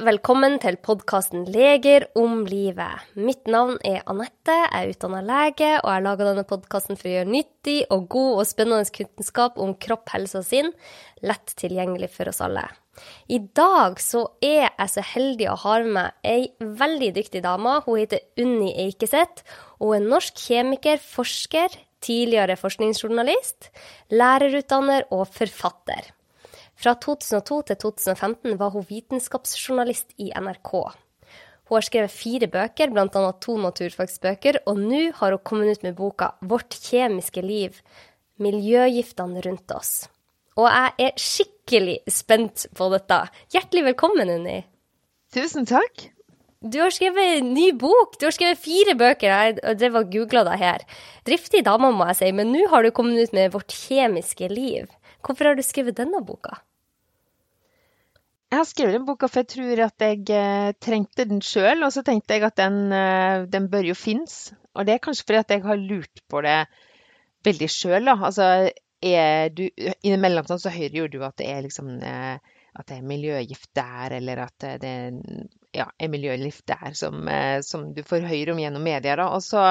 velkommen til podkasten Leger om livet. Mitt navn er Anette, jeg er utdanna lege, og jeg laga denne podkasten for å gjøre nyttig og god og spennende kunnskap om kropp, helse og sinn lett tilgjengelig for oss alle. I dag så er jeg så heldig å ha med meg ei veldig dyktig dame. Hun heter Unni Eikeseth, og er norsk kjemiker, forsker, tidligere forskningsjournalist, lærerutdanner og forfatter. Fra 2002 til 2015 var hun vitenskapsjournalist i NRK. Hun har skrevet fire bøker, bl.a. to naturfagsbøker, og nå har hun kommet ut med boka 'Vårt kjemiske liv miljøgiftene rundt oss'. Og jeg er skikkelig spent på dette. Hjertelig velkommen, Unni. Tusen takk. Du har skrevet en ny bok. Du har skrevet fire bøker. Jeg drev og googla deg her. Driftig dame, må jeg si, men nå har du kommet ut med 'Vårt kjemiske liv'. Hvorfor har du skrevet denne boka? Jeg har skrevet den boka for jeg tror at jeg eh, trengte den sjøl, og så tenkte jeg at den, eh, den, bør jo finnes. Og det er kanskje fordi at jeg har lurt på det veldig sjøl. Altså, er du Innimellom sånn, så hører jo du at det er liksom eh, at det er miljøgift der, eller at det ja, er miljøgift der, som, som, du får høre om gjennom media. Da. Og så,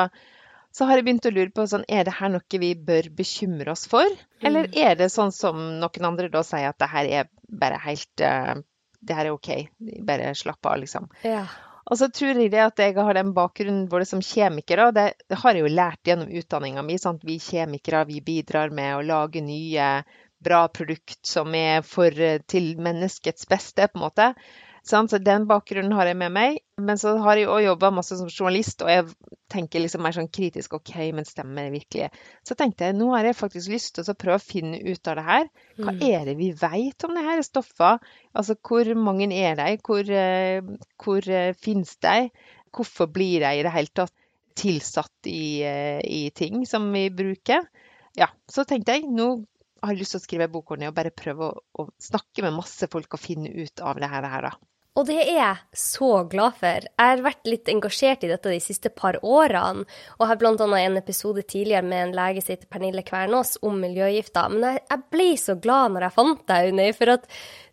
så, har jeg begynt å lure på sånn, er det her noe vi bør bekymre oss for? Eller mm. er det sånn som noen andre da sier, at det her er bare helt uh, det her er OK. Bare slapp av, liksom. Ja. Og så tror jeg det at jeg har den bakgrunnen både som kjemiker, og det har jeg jo lært gjennom utdanninga mi. Sant? Vi kjemikere vi bidrar med å lage nye, bra produkt som er for, til menneskets beste, på en måte. Så den bakgrunnen har jeg med meg. Men så har jeg òg jobba masse som journalist, og jeg tenker liksom mer sånn kritisk OK, men stemmer det virkelig? Så tenkte jeg nå har jeg faktisk lyst til å prøve å finne ut av det her. Hva mm. er det vi vet om det her stoffene? Altså hvor mange er de? Hvor, eh, hvor eh, finnes de? Hvorfor blir de i det hele tatt tilsatt i, eh, i ting som vi bruker? Ja, så tenkte jeg nå har jeg lyst til å skrive bok om det og bare prøve å, å, snakke med masse folk og finne ut av det her. Da. Og det er jeg så glad for. Jeg har vært litt engasjert i dette de siste par årene, og har bl.a. en episode tidligere med en lege som heter Pernille Kvernås om miljøgifter. Men jeg, jeg ble så glad når jeg fant deg, Unni, for at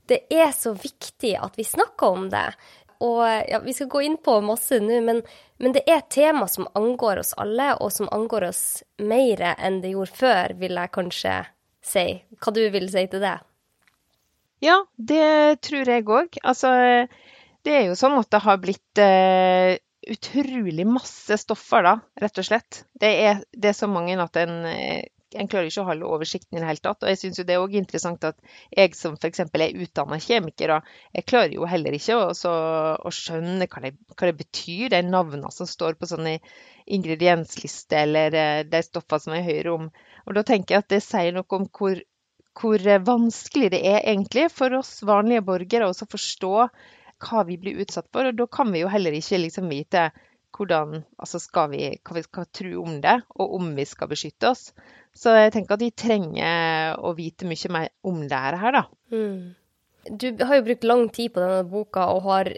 det er så viktig at vi snakker om det. Og ja, Vi skal gå inn på masse nå, men, men, det er et tema som angår oss alle, og som angår oss mer enn det gjorde før, vil jeg kanskje si. Hva du vil si til det? Ja, det tror jeg òg. Altså, det er jo sånn at det har blitt uh, utrolig masse stoffer, da, rett og slett. Det er, det er så mange at en, eh, en klarer ikke å holde oversikten i det hele tatt. Og jeg syns det er òg interessant at jeg som f.eks. er utdanna kjemiker, da, jeg klarer jo heller ikke å, å skjønne hva det, hva det, betyr, de navnene som står på sånne ingrediensliste eller eh, de stoffene som jeg hører om. Og da tenker jeg at det sier noe om hvor hvor vanskelig det er egentlig for oss vanlige borgere å forstå hva vi blir utsatt for. Og da kan vi jo heller ikke liksom vite hvordan, altså skal vi, hva vi skal tro om det, og om vi skal beskytte oss. Så jeg tenker at vi trenger å vite mye mer om det her, da. Mm. Du har jo brukt lang tid på denne boka og har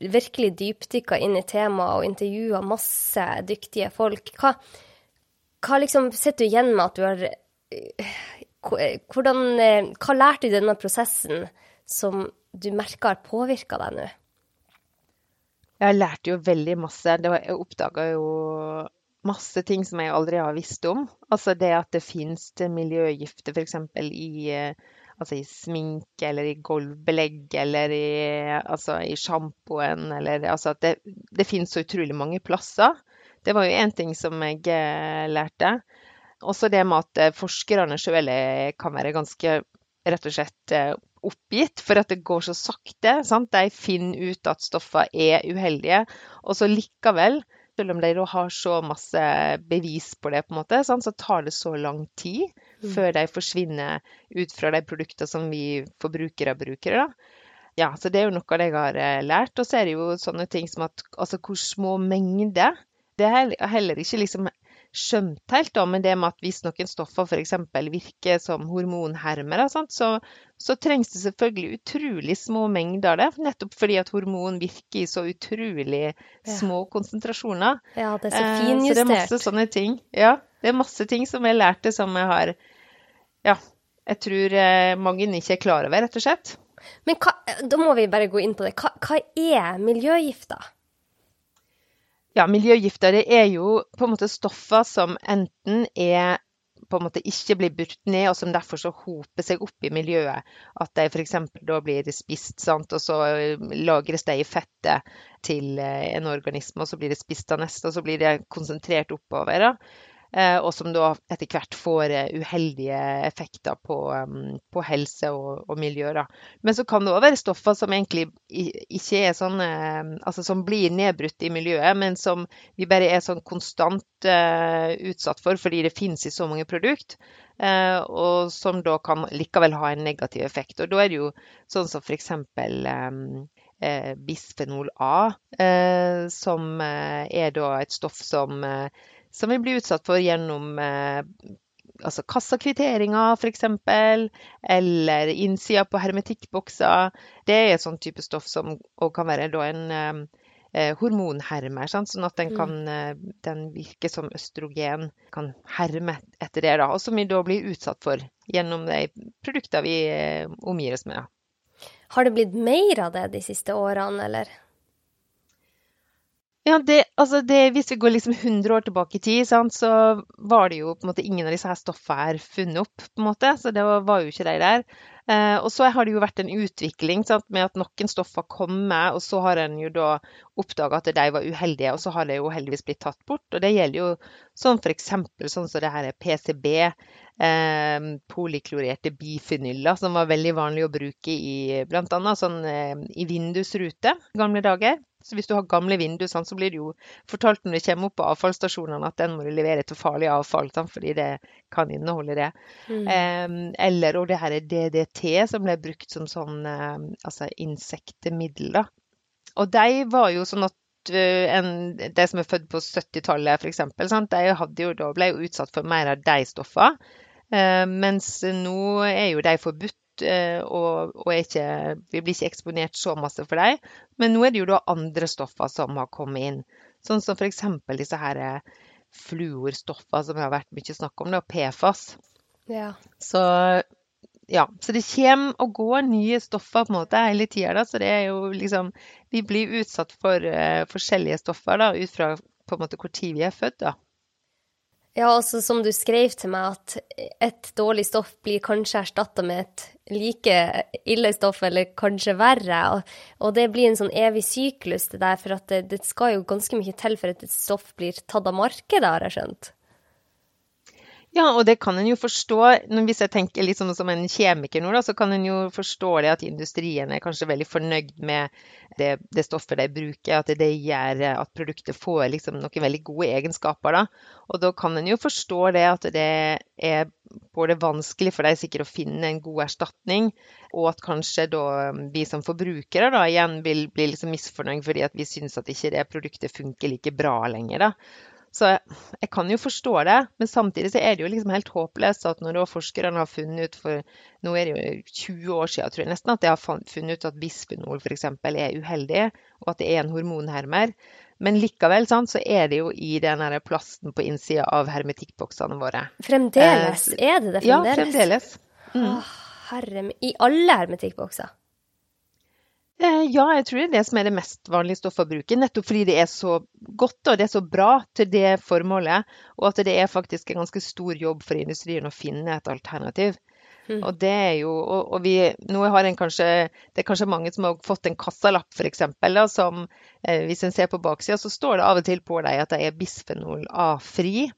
virkelig dypdykka inn i temaet og intervjua masse dyktige folk. Hva, hva liksom sitter du igjen med at du har hvordan, eh, hva lærte du i denne prosessen som du merker har påvirka deg nå? Jeg lærte jo veldig masse. Var, jeg oppdaga jo masse ting som jeg aldri har visst om. Altså det at det finnes miljøgifter f.eks. i eh, altså i sminke eller i gulvbelegg eller i, altså i sjampoen eller altså at det, det finnes så utrolig mange plasser. Det var jo én ting som jeg eh, lærte. Også det med at eh, forskerne sjøl kan være ganske rett og slett eh, oppgitt, for at det går så sakte. Sant? De finner ut at stoffer er uheldige, og så likevel, selv om de har så masse bevis på det, på en måte, sant? så tar det så lang tid mm. før de forsvinner ut fra de produktene som vi forbrukere bruker. Da. Ja, så det er jo noe av det jeg har eh, lært. Og så er det jo sånne ting som at altså, hvor små mengder Det er heller ikke liksom skjønt helt, da, men det med at hvis noen stoffer f.eks. virker som hormonhermere, så, så, trengs det selvfølgelig utrolig små mengder det. Nettopp fordi at hormon virker i så utrolig små ja. konsentrasjoner. Ja, det er så finjustert. Eh, så det er masse sånne ting. Ja, det er masse ting som jeg lærte som jeg har Ja, jeg tror eh, mange ikke er klar over, rett og slett. Men hva, da må vi bare gå inn på det. Hva, hva er miljøgifter? Ja, miljøgifter det er jo på en måte stoffer som enten er på en måte ikke blir brutt ned, og som derfor så hoper seg opp i miljøet. At de f.eks. da blir spist, sant? og så lagres de i fettet til en organisme, og så blir det spist av neste, og så blir det konsentrert oppover. Da. Eh, og som da etter hvert får eh, uheldige effekter på, um, på helse og, og, miljø. Da. Men så kan det òg være stoffer som egentlig ikke er sånn eh, Altså som blir nedbrutt i miljøet, men som vi bare er sånn konstant uh, utsatt for fordi det finnes i så mange produkter. Og som da kan likevel ha en negativ effekt. Og da er det jo sånn som f.eks. Um, eh, bisfenol A, eh, som er da et stoff som som vi blir utsatt for gjennom eh, altså kassakvitteringer f.eks., eller innsida på hermetikkbokser. Det er et sånn type stoff som kan være en eh, eh, hormonhermer. Sant? Sånn at den, mm. kan, mm. den virker som østrogen, kan herme etter det. Da, og som vi da blir utsatt for gjennom de produktene vi omgir oss med. Har det blitt mer av det de siste årene, eller? Ja, det, altså det, Hvis vi går liksom 100 år tilbake i tid, sant, så var det jo på en måte ingen av disse her stoffene her funnet opp. på en måte, Så det var, var jo ikke de der. Eh, og så har det jo vært en utvikling sant, med at noen stoffer kommer, og så har en jo da oppdaga at de var uheldige, og så har de jo heldigvis blitt tatt bort. Og det gjelder jo sånn f.eks. sånn som det her er PCB, eh, polyklorerte bifenyller, som var veldig vanlig å bruke i bl.a. sånn eh, i vindusrute gamle dager. Så hvis du har gamle vinduer, så blir det jo fortalt når det kommer opp på avfallsstasjonene at den må du levere til farlig avfall, fordi det kan inneholde det. Mm. Um, eller og det her er DDT, som ble brukt som sånn um, altså insektemiddel. da. Og de var jo sånn at eh, en, de som er født på 70-tallet f.eks., de jo, ble jo utsatt for mer av de stoffene. Uh, mens nå er jo de forbudt Eh, og, og ikke, vi blir ikke eksponert så masse for dem. Men nå er det jo da andre stoffer som har kommet inn. Sånn som f.eks. disse her fluorstoffene som det har vært mye snakk om, da, PFAS. Ja. Så ja, så det kommer og går nye stoffer på en måte hele tida. Så det er jo liksom Vi blir utsatt for uh, forskjellige stoffer da, ut fra på en måte hvor tid vi er født. da. Ja, altså som du skrev til meg, at et dårlig stoff blir kanskje erstatta med et like ille stoff, eller kanskje verre. Og, og, det blir en sånn evig syklus, det der, for det, det, skal jo ganske mye til for at et stoff blir tatt av markedet, har jeg skjønt. Ja, og det kan en jo forstå. Hvis jeg tenker litt sånn som en kjemiker nå, da, så kan en jo forstå det at industrien er kanskje veldig fornøyd med det, det stoffet de bruker. At det gjør at produktet får liksom noen veldig gode egenskaper. Da. Og da kan en jo forstå det at det er både vanskelig for dem sikkert å finne en god erstatning, og at kanskje da vi som forbrukere da igjen vil bli liksom misfornøyd fordi at vi syns at ikke det produktet funker like bra lenger. da. Så jeg kan jo forstå det, men samtidig så er det jo liksom helt håpløst at når da forskerne har funnet ut for Nå er det jo 20 år siden, tror jeg nesten, at de har funnet ut at bisfenol f.eks. er uheldig, og at det er en hormonhermer. Men likevel sant, så er det jo i den plasten på innsida av hermetikkboksene våre. Fremdeles? Eh, er det det fremdeles? Ja, fremdeles. Mm. Å, herre I alle hermetikkbokser? Eh, ja, jeg tror det er det som er det mest vanlige stoffet å bruke. Nettopp fordi det er så godt og det er så bra til det formålet. Og at det er faktisk en ganske stor jobb for industrien å finne et alternativ. Mm. Og det er jo, og, og vi, nå har en kanskje, Det er kanskje mange som har fått en kassalapp, f.eks. Som eh, hvis en ser på baksida, så står det av og til på dem at de er bisfenol A-fri.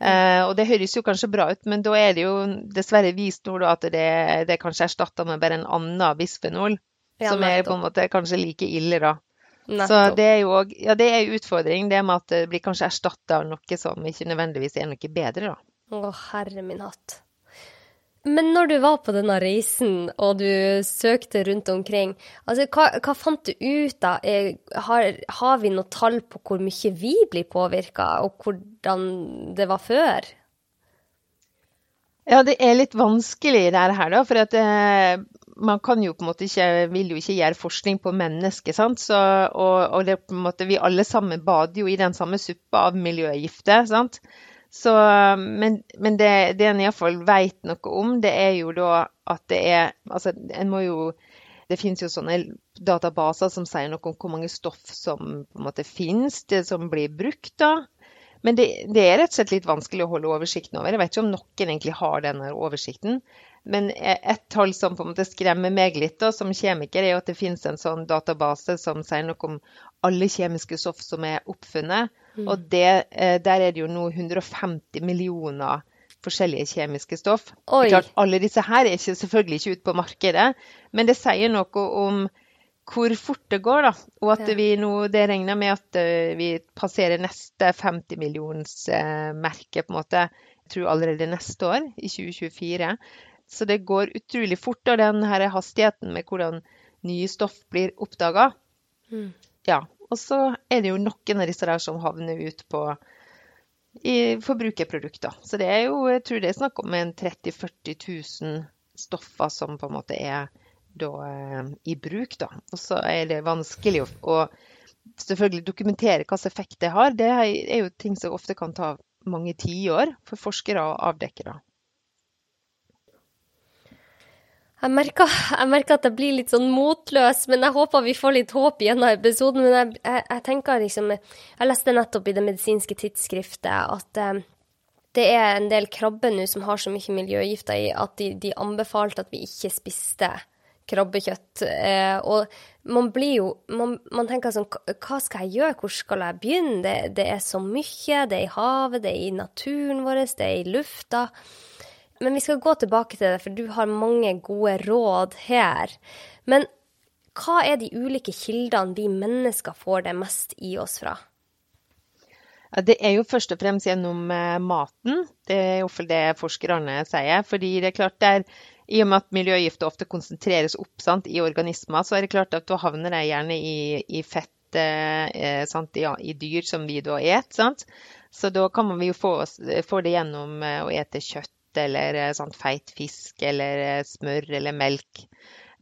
Eh, og det høres jo kanskje bra ut, men da er det jo dessverre vist nå at det, det er kanskje erstatta med bare en annen bisfenol. Ja, som er på en måte kanskje like ille, da. Nettopp. Så det er jo òg Ja, det er en utfordring, det med at det blir kanskje erstatta av noe som ikke nødvendigvis er noe bedre, da. Å, herre min hatt. Men når du var på denne reisen og du søkte rundt omkring, altså hva, hva fant du ut da? Har, har, vi noe tall på hvor mye vi blir påvirka, og hvordan det var før? Ja, det er litt vanskelig det her, da. For at eh, man kan jo på en måte ikke, vil jo ikke gjøre forskning på mennesker. sant? Så, og, og det på en måte, vi alle sammen bader jo i den samme suppa av miljøgifter. sant? Så, men, men det, det en iallfall vet noe om, det er jo da at det er Altså, en må jo det finnes jo sånne databaser som sier noe om hvor mange stoff som på en måte finnes, det som blir brukt. da. Men det, det, er rett og slett litt vanskelig å holde oversikten over. Jeg vet ikke om noen egentlig har denne oversikten. Men et tall som på en måte skremmer meg litt da, som kjemiker, er at det finnes en sånn database som sier noe om alle kjemiske stoff som er oppfunnet. Mm. Og det, eh, der er det jo nå 150 millioner forskjellige kjemiske stoff. Klart, alle disse her er ikke, selvfølgelig ikke ute på markedet, men det sier noe om hvor fort det går. da, Og at vi nå, det regner med at uh, vi passerer neste 50 millions merke, på en måte, jeg tror allerede neste år, i 2024. Så det går utrolig fort, og den her hastigheten med hvordan nye stoff blir oppdaga. Mm. Ja. Og så er det jo noen av disse der som havner ut på i forbrukerprodukter. Så det er jo, jeg tror det er snakk om en 30 000-40 000 stoffer som på en måte er da, eh, i bruk. Da. Og så er det vanskelig å, å selvfølgelig dokumentere hvilken effekt det har. Det er jo ting som ofte kan ta mange tiår for forskere å avdekke. da. Jeg merker, jeg merker, at jeg blir litt sånn motløs, men jeg håper vi får litt håp gjennom episoden. Men jeg, jeg, jeg, tenker liksom Jeg leste nettopp i det medisinske tidsskriftet at eh, det er en del krabber nå som har så mye miljøgifter i at de, de anbefalte at vi ikke spiste krabbekjøtt. Eh, og man blir jo man, man, tenker sånn Hva skal jeg gjøre? Hvor skal jeg begynne? Det, det er så mye. Det er i havet, det er i naturen vår, det er i lufta. Men vi skal gå tilbake til det, for du har mange gode råd her. Men hva er de ulike kildene vi mennesker får det mest i oss fra? Det er jo først og fremst gjennom eh, maten. Det er iallfall det forskerne sier. fordi det er klart det er, I og med at miljøgifter ofte konsentreres opp sant, i organismer, så er det klart at da havner de gjerne i, i fett eh, sant, ja, i dyr som vi da et. Så da kan vi jo få, få det gjennom eh, å ete kjøtt eller eh, sånn feit fisk eller eh, smør eller melk.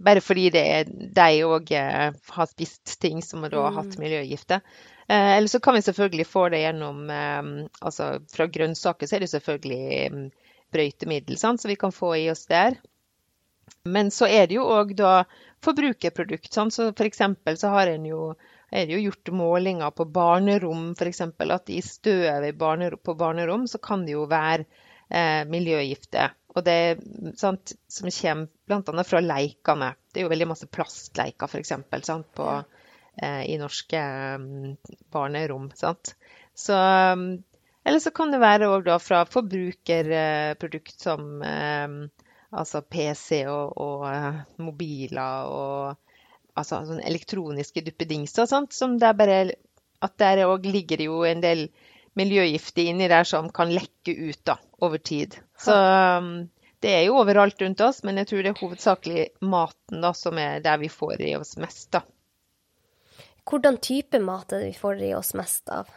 Bare fordi det er, de òg eh, har spist ting som da har hatt mm. miljøgifter. Eller så kan vi selvfølgelig få det gjennom altså Fra grønnsaker så er det selvfølgelig um, brøytemiddel, sant, så vi kan få i oss der. Men så er det jo òg da forbrukerprodukt. Sant? Så for eksempel så har en jo er det jo gjort målinger på barnerom, f.eks. At i støvet på barnerom så kan det jo være eh, miljøgifter. Og det sant, som kommer bl.a. fra leikene. Det er jo veldig masse plastleiker f.eks. På, eh, i norske um, barnerom. Sant? Så, um, eller så kan det være da fra forbrukerprodukt som um, altså PC og, og uh, mobiler og altså sånne elektroniske duppedingser. Sant? Som er bare at der òg ligger jo en del miljøgifter inni der som kan lekke ut da, over tid. Så um, det er jo overalt rundt oss, men jeg tror det er hovedsakelig maten da, som er der vi får i oss mest. da. Hvordan type mat er det vi får i oss mest av?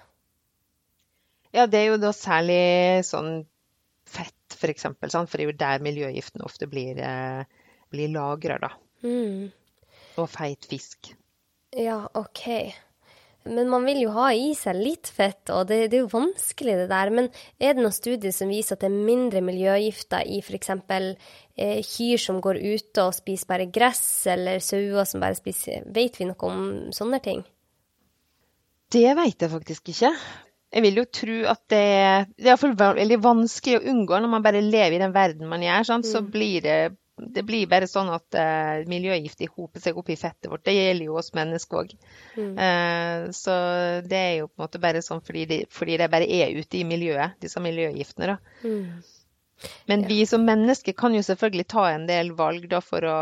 Ja, det er jo da særlig sånn fett, for eksempel. Sant? For det er jo der miljøgiftene ofte blir, eh, blir lagra, da. Mm. Og feit fisk. Ja, OK. Men man vil jo ha i seg litt fett, og det, det, er jo vanskelig det der. Men er det noen studier som viser at det er mindre miljøgifter i f.eks. Eh, kyr som går ute og spiser bare gress, eller sauer som bare spiser Vet vi noe om sånne ting? Det vet jeg faktisk ikke. Jeg vil jo tro at det, det er veldig vanskelig å unngå når man bare lever i den verden man gjør. Sant? Så mm. blir det det blir bare sånn at uh, miljøgifter hoper seg opp i fettet vårt. Det gjelder jo oss mennesker òg. Mm. Uh, så det er jo på en måte bare sånn fordi det, fordi det bare er ute i miljøet, disse miljøgiftene. da. Mm. Men ja. vi som mennesker kan jo selvfølgelig ta en del valg da, for å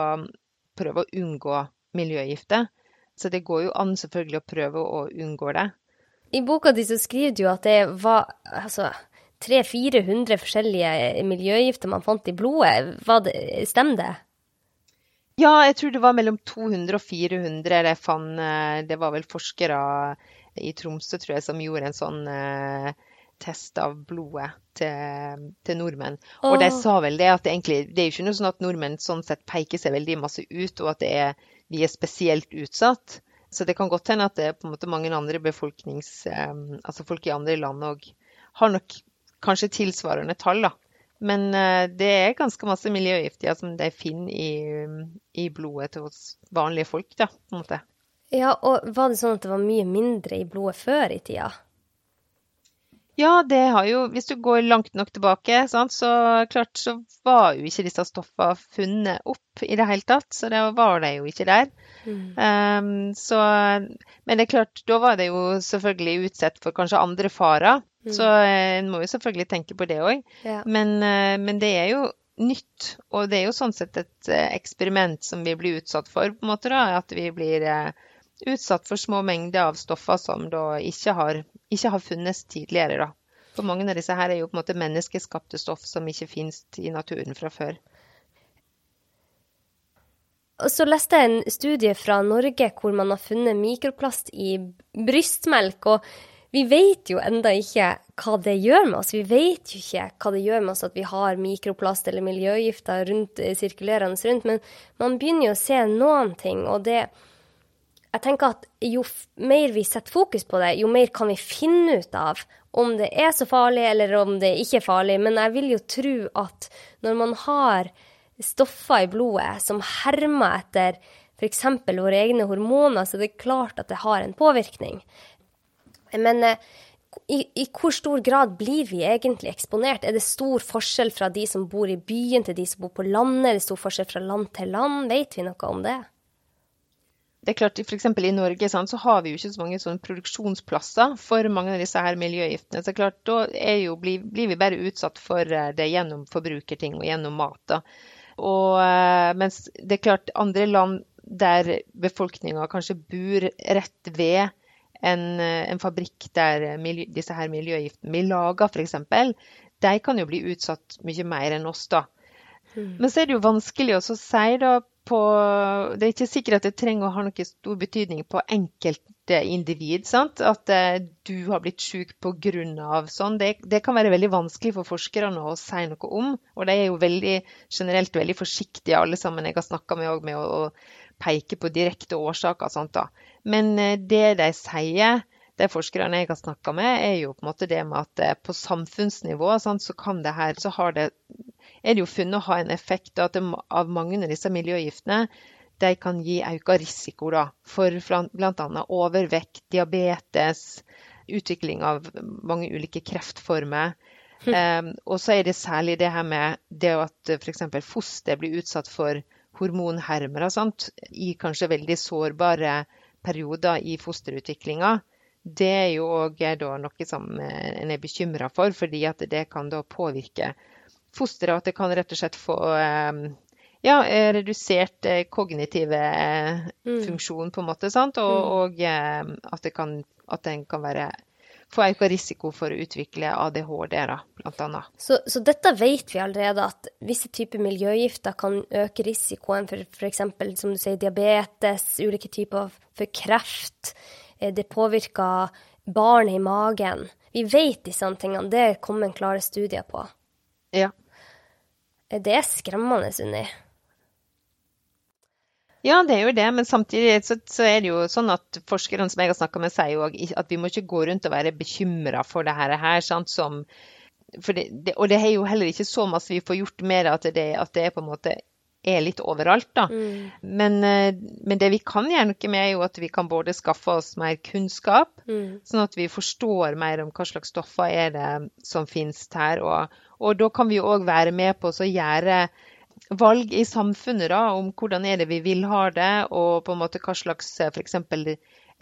prøve å unngå miljøgifter. Så det går jo an selvfølgelig å prøve å unngå det. I boka di så skriver du at det var altså 300-400 forskjellige miljøgifter man fant i blodet. Det, stemmer det? Ja, jeg tror det var mellom 200 og 400 jeg fant. Eh, det var vel forskere i Tromsø tror jeg, som gjorde en sånn uh, test av blodet til, til nordmenn. Oh. Og de sa vel det at det egentlig det er jo ikke noe sånn at nordmenn sånn sett peker seg veldig masse ut, og at er, vi er spesielt utsatt. Så det kan godt hende at det er på en måte mange andre befolknings... Um, altså folk i andre land òg har nok kanskje tilsvarende tall, da. Men uh, det er ganske masse miljøgifter som de finner i, i blodet til oss vanlige folk, da, på en måte. Ja, og var det sånn at det var mye mindre i blodet før i tida? Ja, det har jo Hvis du går langt nok tilbake, sant, så klart så var jo ikke disse stoffene funnet opp i det hele tatt. Så det var de jo ikke der. Mm. Um, så, men det er klart, da var det jo selvfølgelig utsatt for kanskje andre farer. Mm. Så eh, en må jo selvfølgelig tenke på det òg. Ja. Men, uh, men det er jo nytt. Og det er jo sånn sett et uh, eksperiment som vi blir utsatt for, på en måte. da, At vi blir uh, utsatt for små mengder av stoffer som da ikke har, ikke har funnes tidligere. Da. For mange av disse her er jo på en måte menneskeskapte stoff som ikke finnes i naturen fra før. Så leste jeg en studie fra Norge hvor man har funnet mikroplast i brystmelk. og vi vet jo enda ikke hva det gjør med oss. Vi vet jo ikke hva det gjør med oss at vi har mikroplast eller miljøgifter rundt, sirkulerende rundt, men man begynner jo å se noen ting. Og det, jeg tenker at jo mer vi setter fokus på det, jo mer kan vi finne ut av om det er så farlig eller om det ikke er farlig. Men jeg vil jo tro at når man har stoffer i blodet som hermer etter f.eks. våre egne hormoner, så det er klart at det har en påvirkning. Men eh, i, i, hvor stor grad blir vi egentlig eksponert? Er det stor forskjell fra de som bor i byen til de som bor på landet? Er det stor forskjell fra land til land? Vet vi noe om det? Det er klart, F.eks. i Norge sant, så har vi jo ikke så mange sånn produksjonsplasser for mange av disse her miljøgiftene. så klart, Da jo, blir, blir, vi bare utsatt for eh, det gjennom forbrukerting og gjennom mat. da. Og, eh, mens det er klart andre land der befolkninga kanskje bor rett ved en, eh, en fabrikk der miljø, disse her miljøgiftene blir laga, f.eks., de kan jo bli utsatt mye mer enn oss. da. Mm. Men så er det jo vanskelig å si da på Det er ikke sikkert at det trenger å ha noe stor betydning på enkelte individ. Sant? At uh, du har blitt syk pga. sånn. Det, det, kan være veldig vanskelig for forskerne å si noe om. Og de er jo veldig, generelt veldig forsiktige, alle sammen jeg har snakka med, med å, å, peke på direkte årsaker. sånt. Men uh, det de sier, de forskerne jeg har snakka med, er jo på en måte det med at uh, på samfunnsnivå sant, så, det her, så har det er det jo funnet å ha en effekt at det, av mange av disse miljøgiftene de kan gi økt risiko da, for bl.a. overvekt, diabetes, utvikling av mange ulike kreftformer. Mm. Um, og så er det særlig det her med det at f.eks. foster blir utsatt for hormonhermer sant, i kanskje veldig sårbare perioder i fosterutviklinga. Det er jo òg noe som eh, en er bekymra for, fordi det kan påvirke fosteret at det kan rett og slett få ehm, ja, eh, redusert eh, kognitive eh, mm. funksjon, på en måte. Sant? Og, mm. og at, det kan, at den kan være få økt risiko for å utvikle ADHD, da, blant annet. Så, så, dette vet vi allerede, at visse typer miljøgifter kan øke risikoen for f.eks. som du sier, diabetes, ulike typer for kreft. Det påvirker barnet i magen. Vi vet disse tingene. Det kommer klare studier på. Ja. Det er skremmende, Sunni. Ja, det er jo det, men samtidig så, så er det jo sånn at forskerne som jeg har snakka med, sier jo at vi må ikke gå rundt og være bekymra for det her. Sant, som, det, det, og det er jo heller ikke så masse vi får gjort med det, at det, at det er på en måte er litt overalt, da. Mm. Men, eh, men, det vi kan gjøre noe med, er jo at vi kan både skaffe oss mer kunnskap, mm. sånn at vi forstår mer om hva slags stoffer er det som finnes her. Og, og da kan vi òg være med på å gjøre valg i samfunnet da, om hvordan er det vi vil ha det, og på en måte hva slags f.eks.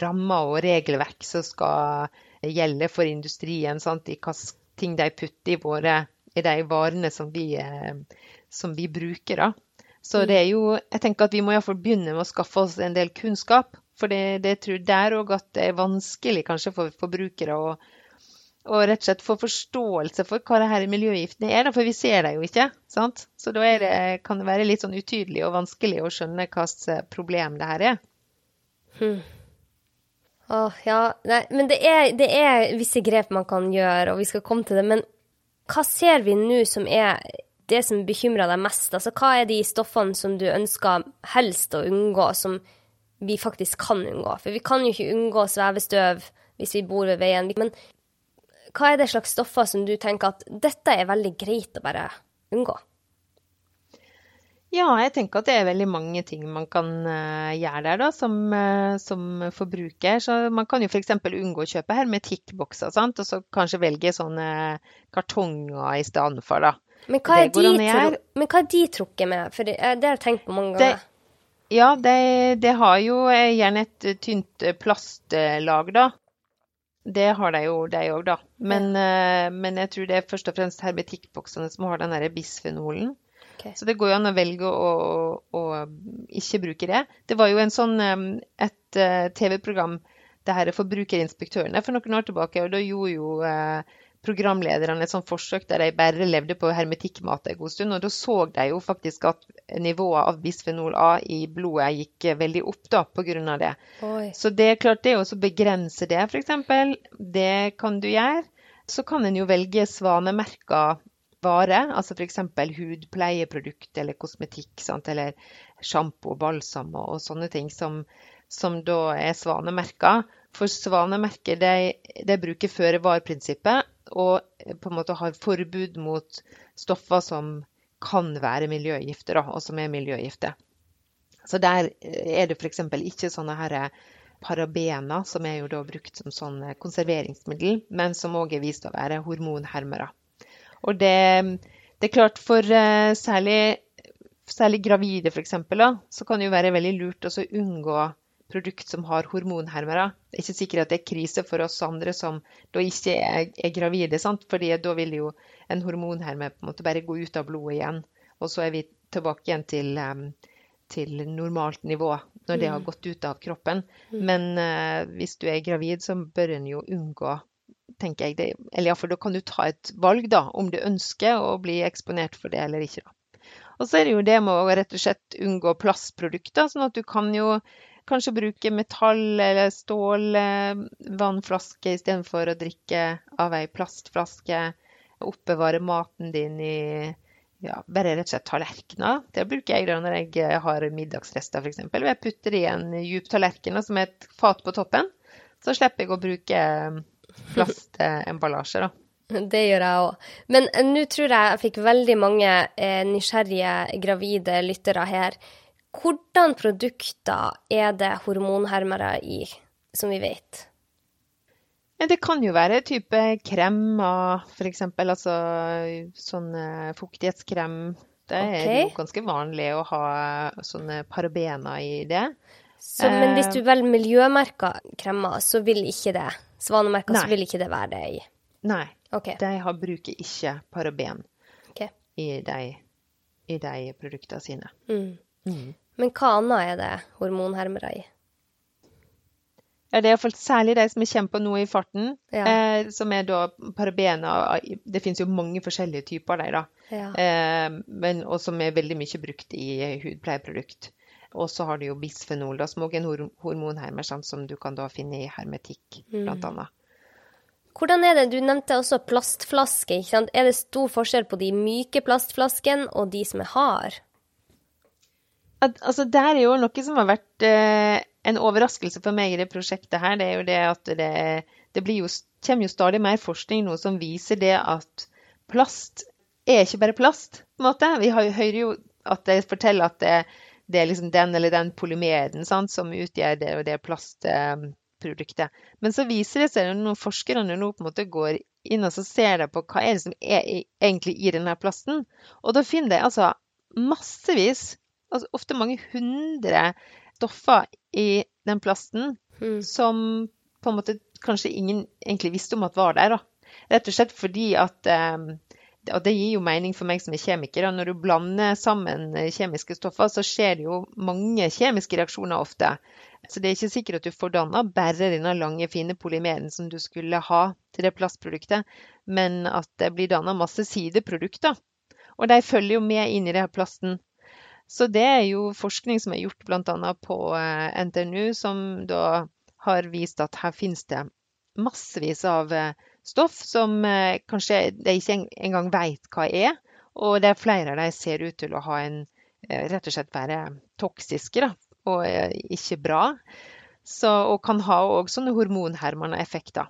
rammer og regelverk som skal gjelde for industrien. Sant? I hva ting de putter i, våre, i de varene som vi, eh, som vi bruker. da. Så det er jo, jeg tenker at vi må iallfall begynne med å skaffe oss en del kunnskap. For det, det tror der òg at det er vanskelig kanskje for forbrukere å, å rett og slett få forståelse for hva det her miljøgiftene er. For vi ser det jo ikke. sant? Så da det, kan det være litt sånn utydelig og vanskelig å skjønne hvilket problem det her er. Hmm. Åh, ja. Nei, men det er, det er visse grep man kan gjøre, og vi skal komme til det. Men hva ser vi nå som er det som bekymrer deg mest? Altså, hva er de stoffene som du ønsker helst å unngå, som vi faktisk kan unngå? For vi kan jo ikke unngå svevestøv hvis vi bor ved veien. Men hva er det slags stoffer som du tenker at dette er veldig greit å bare unngå? Ja, jeg tenker at det er veldig mange ting man kan uh, gjøre der da, som, uh, som, forbruker. Så man kan jo f.eks. unngå å kjøpe hermetikkbokser, sant? og så kanskje velge sånne kartonger i stedet for. da. Men hva, er de, men hva er de trukket med? For det, det har jeg tenkt på mange ganger. Det, ja, det, det, har jo gjerne et tynt plastlag, da. Det har de jo, de òg, da. Men, ja. uh, men jeg tror det er først og fremst hermetikkboksene som har den bisfenolen. Okay. Så det går jo an å velge å, å, ikke bruke det. Det var jo en sånn, et eh, TV-program, det her Forbrukerinspektørene, for noen år tilbake. og Da gjorde jo eh, programlederne et sånt forsøk der de bare levde på hermetikkmat en god stund. og Da så de jo faktisk at nivået av bisfenol A i blodet gikk veldig opp da, pga. det. Oi. Så det er klart det å begrense det, f.eks., det kan du gjøre. Så kan en jo velge svanemerka vare, altså f.eks. hudpleieprodukt eller kosmetikk, sant? eller sjampo, balsam og, og, sånne ting som, som da er svanemerka. For svanemerker de, de bruker føre-var-prinsippet og på en måte har forbud mot stoffer som kan være miljøgifter, og som er miljøgifter. Så der er det f.eks. ikke sånne her parabener, som er jo da brukt som sånn konserveringsmiddel, men som òg er vist å være hormonhermere. Og det, det er klart for særlig, særlig, gravide f.eks. så kan det jo være veldig lurt å unngå produkt som har hormonhermere. Det er ikke sikkert at det er krise for oss andre som da ikke er, er gravide, sant? fordi da vil jo en hormonherme på en måte bare gå ut av blodet igjen. Og så er vi tilbake igjen til, til normalt nivå når det har mm. gått ut av kroppen. Mm. Men uh, hvis du er gravid, så bør en jo unngå tenker jeg. Det, eller iallfall da kan du ta et valg, da, om du ønsker å bli eksponert for det eller ikke. da. Og så er det jo det med å rett og slett unngå plastprodukter, sånn at du kan jo kanskje bruke metall- eller stålvannflaske istedenfor å drikke av ei plastflaske. Oppbevare maten din i ja, bare rett og slett tallerkener. Det bruker jeg da når jeg har middagsrester, f.eks. Jeg putter i en djup tallerken som er et fat på toppen. Så slipper jeg å bruke plastemballasje, da. Det gjør jeg òg. Men eh, nå tror jeg jeg fikk veldig mange eh, nysgjerrige gravide lyttere her. Hvordan produkter er det hormonhermere i, som vi vet? Det kan jo være type kremer, f.eks. Altså sånn fuktighetskrem. Det okay. er jo ganske vanlig å ha sånne parabener i det. Så, men hvis du velger miljømerka kremmer, så vil ikke det Svanemerka, så vil ikke det være det i? Nei. Okay. De har, bruker ikke paraben okay. i, de, i de produktene sine. Mm. Mm. Men hva annet er det hormonhermere i? Ja, det er iallfall særlig de som er på nå i farten, ja. eh, som er da parabena Det finnes jo mange forskjellige typer av dem, da. Ja. Eh, men, og som er veldig mye brukt i hudpleieprodukt. Og så har du jo bisfenol, da, som også er en hormonhermer, som du kan da finne i hermetikk, mm. blant annet. Hvordan er det, Du nevnte også plastflasker. ikke sant? Er det stor forskjell på de myke plastflaskene og de som er harde? Altså, det er jo noe som har vært eh, en overraskelse for meg i det prosjektet her. Det er jo det at det, det jo, kommer jo stadig mer forskning nå som viser det at plast er ikke bare plast. på en måte. Vi har, hører jo at de forteller at det, det er liksom den eller den polymeren sant, som utgjør det og det plastproduktet. Men så viser det seg når forskerne nå på en måte går inn og så ser de på hva er det som er egentlig i denne plasten. Og da finner de altså massevis, altså ofte mange hundre stoffer i den plasten mm. som på en måte kanskje ingen egentlig visste om at var der. da. Rett og slett fordi at um, og det gir jo mening for meg som er kjemiker. Når du blander sammen eh, kjemiske stoffer, så skjer det jo mange kjemiske reaksjoner ofte. Så det er ikke sikkert at du får danna bare denne lange, fine polymeren som du skulle ha til det plastproduktet, men at det blir danna masse sideprodukter. Og de følger jo med inn i det her plasten. Så det er jo forskning som er gjort bl.a. på eh, NTNU, som da har vist at her finnes det massevis av eh, stoff som eh, kanskje de ikke engang vet hva er. Og det er flere av de ser ut til å ha en rett og slett være toksiske da, og ikke bra. Så, og kan ha òg sånne hormonhermende effekter.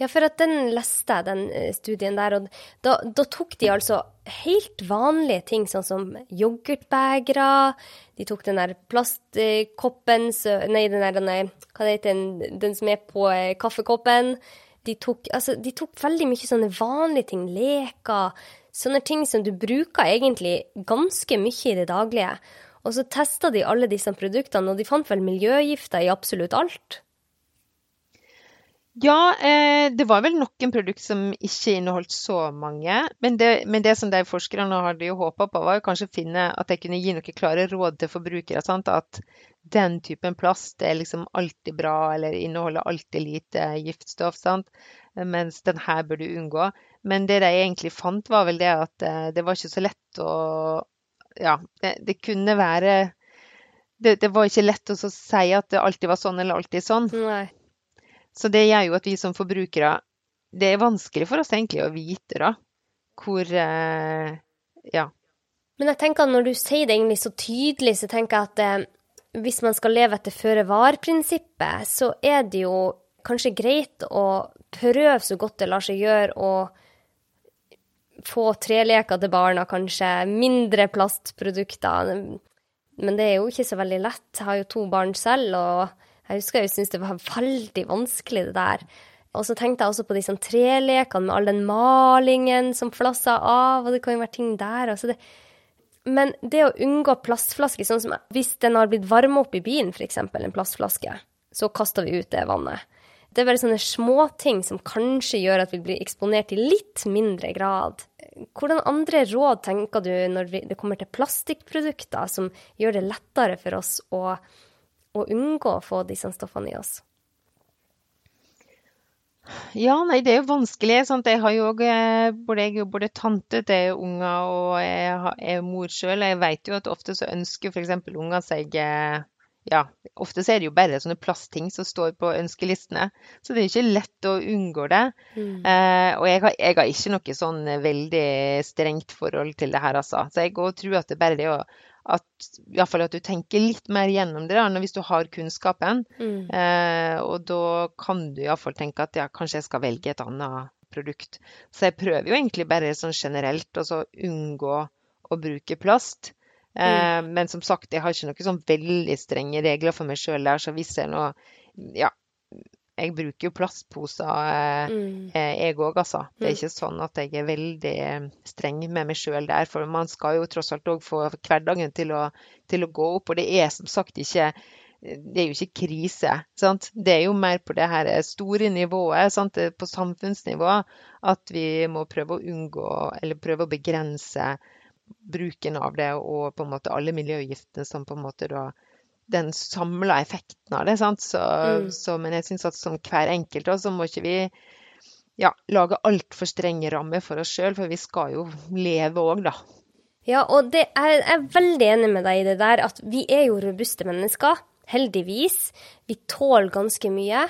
Ja, for at den leste jeg, den eh, studien der, og da, da, tok de altså helt vanlige ting, sånn som yoghurtbegre, de tok den der plastkoppen, nei, den der, nei, hva det heter den, den som er på eh, kaffekoppen. De tok, altså, de tok veldig mye sånne vanlige ting, leker, sånne ting som du bruker egentlig ganske mye i det daglige. Og så testa de alle disse produktene, og de fant vel miljøgifter i absolutt alt. Ja, eh, det var vel noen produkt som ikke inneholdt så mange. Men det, men det som de forskerne hadde jo håpa på, var jo kanskje å finne at de kunne gi noen klare råd til forbrukere. Sant? At den typen plast er liksom alltid bra, eller inneholder alltid lite giftstoff. Sant? Mens den her bør du unngå. Men det de egentlig fant, var vel det at eh, det var ikke så lett å Ja, det, det kunne være det, det, var ikke lett å si at det alltid var sånn eller alltid sånn. Nei. Så det gjør jo at vi som forbrukere Det er vanskelig for oss egentlig å vite da, hvor eh, Ja. Men jeg tenker at når du sier det egentlig så tydelig, så tenker jeg at eh, hvis man skal leve etter føre-var-prinsippet, så er det jo kanskje greit å prøve så godt det lar seg gjøre å få treleker til barna, kanskje. Mindre plastprodukter. Men det er jo ikke så veldig lett. Jeg har jo to barn selv, og jeg husker jeg syntes det var veldig vanskelig, det der. Og så tenkte jeg også på de sånn trelekene med all den malingen som flassa av, og det kan jo være ting der. Altså det. Men det å unngå plastflasker, sånn som hvis den har blitt varma opp i bilen, f.eks., en plastflaske, så kaster vi ut det vannet. Det er bare sånne småting som kanskje gjør at vi blir eksponert i litt mindre grad. Hvordan andre råd tenker du når det kommer til plastikkprodukter som gjør det lettere for oss å å unngå å få disse stoffene i oss? Ja, nei, det er jo vanskelig. Sant? Jeg har jo eh, både, jeg både tante til unger og jeg er mor sjøl. Jeg vet jo at ofte så ønsker f.eks. unger seg eh, ja, ofte så er det jo bare sånne plastting som står på ønskelistene. Så det er ikke lett å unngå det. Mm. Eh, og jeg har, jeg har, ikke noe sånn veldig strengt forhold til det her, altså. Så jeg tror at det bare er det å at, fall at du tenker litt mer gjennom det da, hvis du har kunnskapen. Mm. Eh, og da kan du iallfall tenke at ja, kanskje jeg skal velge et annet produkt. Så jeg prøver jo egentlig bare sånn generelt å unngå å bruke plast. Eh, mm. Men som sagt, jeg har ikke noen sånn veldig strenge regler for meg sjøl der, så hvis jeg nå ja, jeg bruker jo plastposer, eh, mm. Eh, jeg òg, altså. Det er mm. ikke sånn at jeg er veldig eh, streng med meg sjøl der. For man skal jo tross alt òg få hverdagen til å, til å, gå opp. Og det er som sagt ikke det er jo ikke krise. Sant? Det er jo mer på det her store nivået, sant? på samfunnsnivå, at vi må prøve å unngå, eller prøve å begrense bruken av det, og på en måte alle miljøgiftene som på en måte da den samla effekten av det. sant? Så, mm. så, men jeg syns at som hver enkelt så må ikke vi ja, lage altfor strenge rammer for oss sjøl, for vi skal jo leve òg, da. Ja, og det, jeg er veldig enig med deg i det der at vi er jo robuste mennesker. Heldigvis. Vi tåler ganske mye.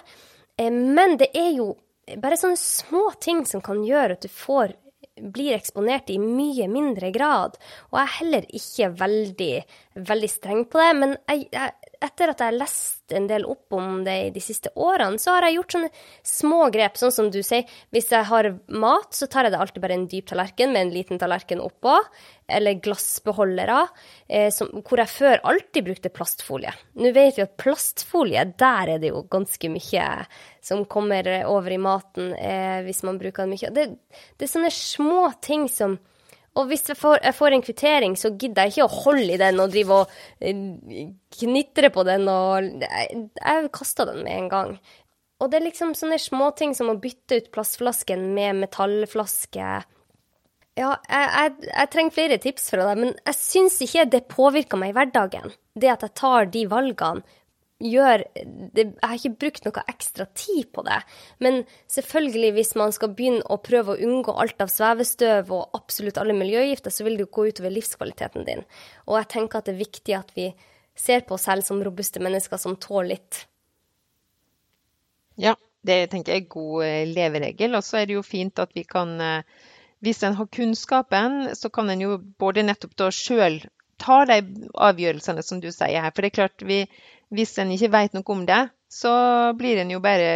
Eh, men det er jo bare sånne små ting som kan gjøre at du får blir eksponert i mye mindre grad. Og jeg er heller ikke veldig, veldig streng på det. Men jeg, jeg, etter at jeg har lest en del opp om det i de siste årene, så har jeg gjort sånne små grep. Sånn som du sier, hvis jeg har mat, så tar jeg det alltid bare en dyp tallerken med en liten tallerken oppå. Eller glassbeholdere, eh, som, hvor jeg før alltid brukte plastfolie. Nå vet vi at plastfolie, der er det jo ganske mye som kommer over i maten eh, hvis man bruker den mye. Det, det er sånne små ting som og hvis jeg får, jeg får, en kvittering, så gidder jeg ikke å holde i den og drive og uh, knitre på den og Jeg, jeg kaster den med en gang. Og det er liksom sånne småting som å bytte ut plastflasken med metallflaske. Ja, jeg, jeg, jeg, trenger flere tips fra deg, men jeg syns ikke det påvirker meg i hverdagen. Det at jeg tar de valgene gjør det, Jeg har ikke brukt noe ekstra tid på det. Men selvfølgelig, hvis man skal begynne å prøve å unngå alt av svevestøv og absolutt alle miljøgifter, så vil det jo gå utover livskvaliteten din. Og jeg tenker at det er viktig at vi ser på oss selv som robuste mennesker som tåler litt. Ja, det tenker jeg er god eh, leveregel. Og så er det jo fint at vi kan eh, Hvis en har kunnskapen, så kan en jo både nettopp da sjøl ta de avgjørelsene som du sier her. For det er klart, vi, hvis en ikke vet noe om det, så blir en jo bare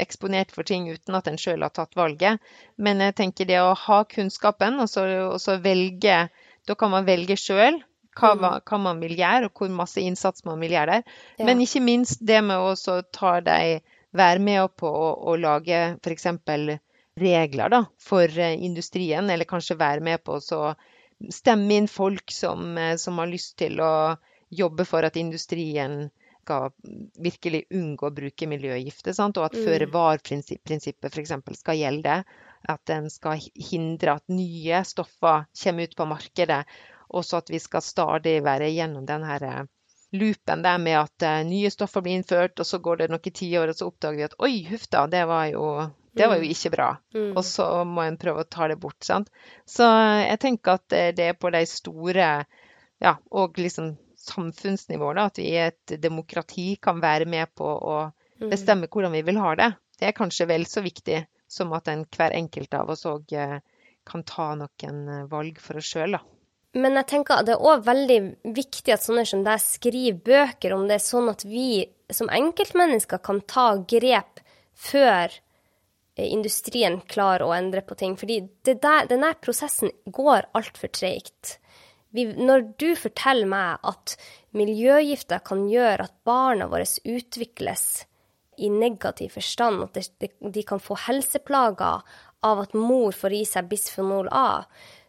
eksponert for ting uten at en sjøl har tatt valget. Men jeg tenker det å ha kunnskapen, og så, og så velge Da kan man velge sjøl hva, Mm. hva, man vil gjøre, og hvor masse innsats man vil gjøre der. Ja. Men ikke minst det med å ta de Være med på å, å lage f.eks. regler da, for eh, industrien, eller kanskje være med på å så stemme inn folk som, eh, som har lyst til å jobbe for at industrien skal virkelig unngå å bruke miljøgifter, sant? og at Mm. føre-var-prinsippet f.eks. skal gjelde. At en skal hindre at nye stoffer kommer ut på markedet. Og så at vi skal stadig være gjennom den her eh, loopen der med at eh, nye stoffer blir innført, og så går det noen tiår, og så oppdager vi at oi, huff da, det var jo, det var jo ikke bra. Mm. Og så må en prøve å ta det bort. sant? Så jeg tenker at eh, det er på de store ja, og liksom samfunnsnivå da, at vi i et demokrati kan være med på å Mm. bestemme hvordan vi vil ha det. Det er kanskje vel så viktig som at en, hver enkelt av oss òg kan ta noen eh, valg for oss sjøl, da. Men jeg tenker det er òg veldig viktig at sånne som deg skriver bøker om det, er sånn at vi som enkeltmennesker kan ta grep før eh, industrien klarer å endre på ting. Fordi denne der, prosessen går altfor treigt. Vi- Når du forteller meg at miljøgifter kan gjøre at barna våre utvikles i negativ forstand, at det, de kan få helseplager av at mor får i seg bisfenol A,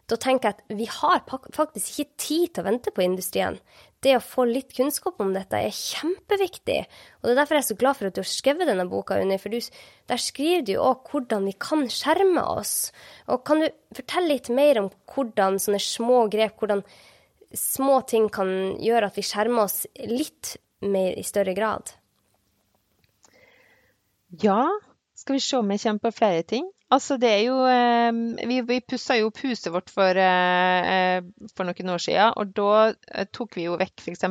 da tenker jeg at vi har faktisk ikke tid til å vente på industrien. Det å få litt kunnskap om dette er kjempeviktig. Og det er derfor jeg er så glad for at du har skrevet denne boka, Unni, for du, der skriver du jo òg hvordan vi kan skjerme oss. Og kan du fortelle litt mer om hvordan sånne små grep, hvordan små ting kan gjøre at vi skjermer oss litt mer i større grad? Ja, skal vi se om jeg kommer på flere ting. Altså, det er jo eh, Vi, vi pussa jo opp huset vårt for, eh, eh, for noen år siden, og da eh, tok vi jo vekk f.eks.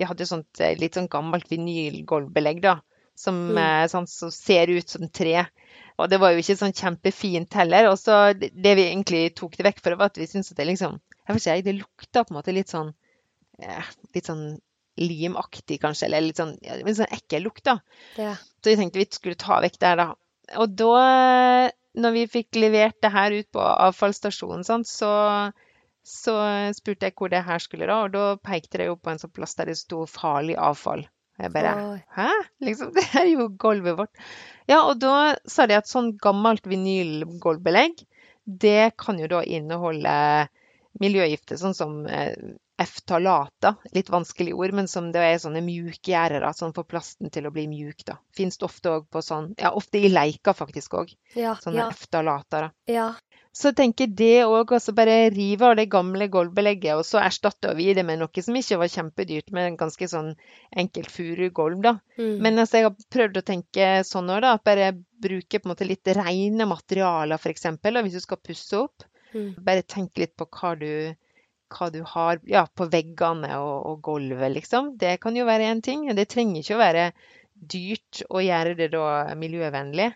Vi hadde jo sånt litt sånn gammelt vinylgulvbelegg, da. Som, eh, sånn, som ser ut som tre. Og det var jo ikke sånn kjempefint heller. Og så det, vi egentlig tok det vekk for, var at vi syntes at det liksom Jeg vet ikke, det lukta på en måte litt sånn Litt sånn limaktig, kanskje, eller litt sånn, ja, litt sånn ekkel lukt, da. Ja. Så vi tenkte vi skulle ta vekk det her, da. Og da, når vi fikk levert det her ut på avfallsstasjonen, sånn, så, så spurte jeg hvor det her skulle, da. Og da pekte de jo på en sånn plass der det sto 'farlig avfall'. Jeg bare Oi. Hæ? Liksom, det er jo gulvet vårt. Ja, og da sa de at sånn gammelt vinylgulvbelegg, det kan jo da inneholde miljøgifter, sånn som F-talater, litt vanskelig ord, men som det er sånne mjukgjørere som får plasten til å bli mjuk. da. Fins ofte òg på sånn Ja, ofte i leika faktisk òg. Ja. Sånne Ja. Da. ja. Så tenker det òg, altså bare rive av det gamle gulvbelegget, og så erstatter vi det med noe som ikke var kjempedyrt, med en ganske sånn enkelt furugulv, da. Mm. Men altså, jeg har prøvd å tenke sånn òg, da. At bare bruke på en måte litt rene materialer, f.eks. Hvis du skal pusse opp. Mm. Bare tenk litt på hva du, hva du har ja, på veggene og, og gulvet, liksom. Det kan jo være én ting. Det trenger ikke å være dyrt å gjøre det da miljøvennlig.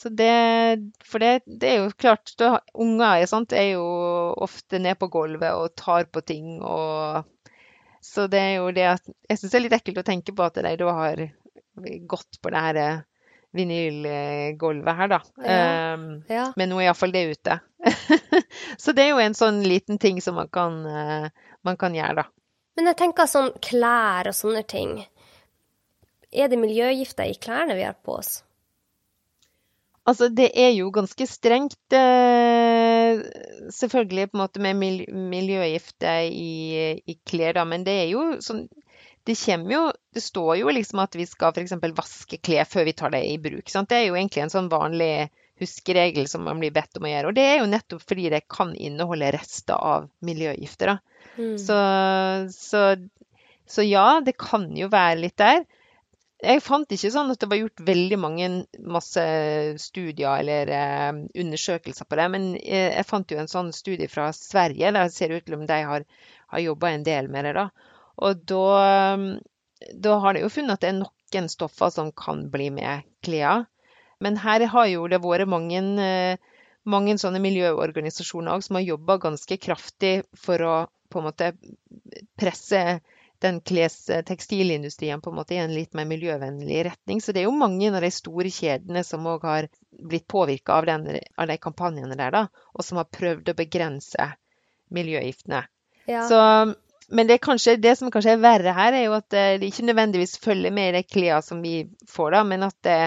Så det, for det, det er jo klart, da, unger er, sant, er jo ofte ned på gulvet og tar på ting. Og, så det er jo det at Jeg syns det er litt ekkelt å tenke på at de da har gått på det her eh, vinylgulvet her, da. Ja. Um, ja. men nå er iallfall det ute. så det er jo en sånn liten ting som man kan, eh, man kan gjøre, da. Men jeg tenker sånn klær og sånne ting. Er det miljøgifter i klærne vi har på oss? Altså, det er jo ganske strengt, eh, selvfølgelig på en måte med mil miljøgifter i, i klær, da, men det er jo sånn det kommer jo Det står jo liksom at vi skal f.eks. vaske klær før vi tar det i bruk. Sant? Det er jo egentlig en sånn vanlig huskeregel som man blir bedt om å gjøre. Og det er jo nettopp fordi det kan inneholde rester av miljøgifter. Mm. Så, så, så ja, det kan jo være litt der. Jeg fant ikke sånn at det var gjort veldig mange masse studier eller eh, undersøkelser på det, men eh, jeg fant jo en sånn studie fra Sverige. Der det ser ut til om de har, har jobba en del med det. da. Og da, da har de jo funnet at det er noen stoffer som kan bli med klær. Men her har jo det vært mange, eh, mange sånne miljøorganisasjoner også, som har jobba ganske kraftig for å på en måte presse den kles tekstilindustrien på en måte i en litt mer miljøvennlig retning. Så det er jo mange av de store kjedene som òg har blitt påvirka av, av, de kampanjene der, da, og som har prøvd å begrense miljøgiftene. Ja. Så, men det, kanskje, det, som kanskje er verre her, er jo at det ikke nødvendigvis følger med i de klærne som vi får, da, men at det,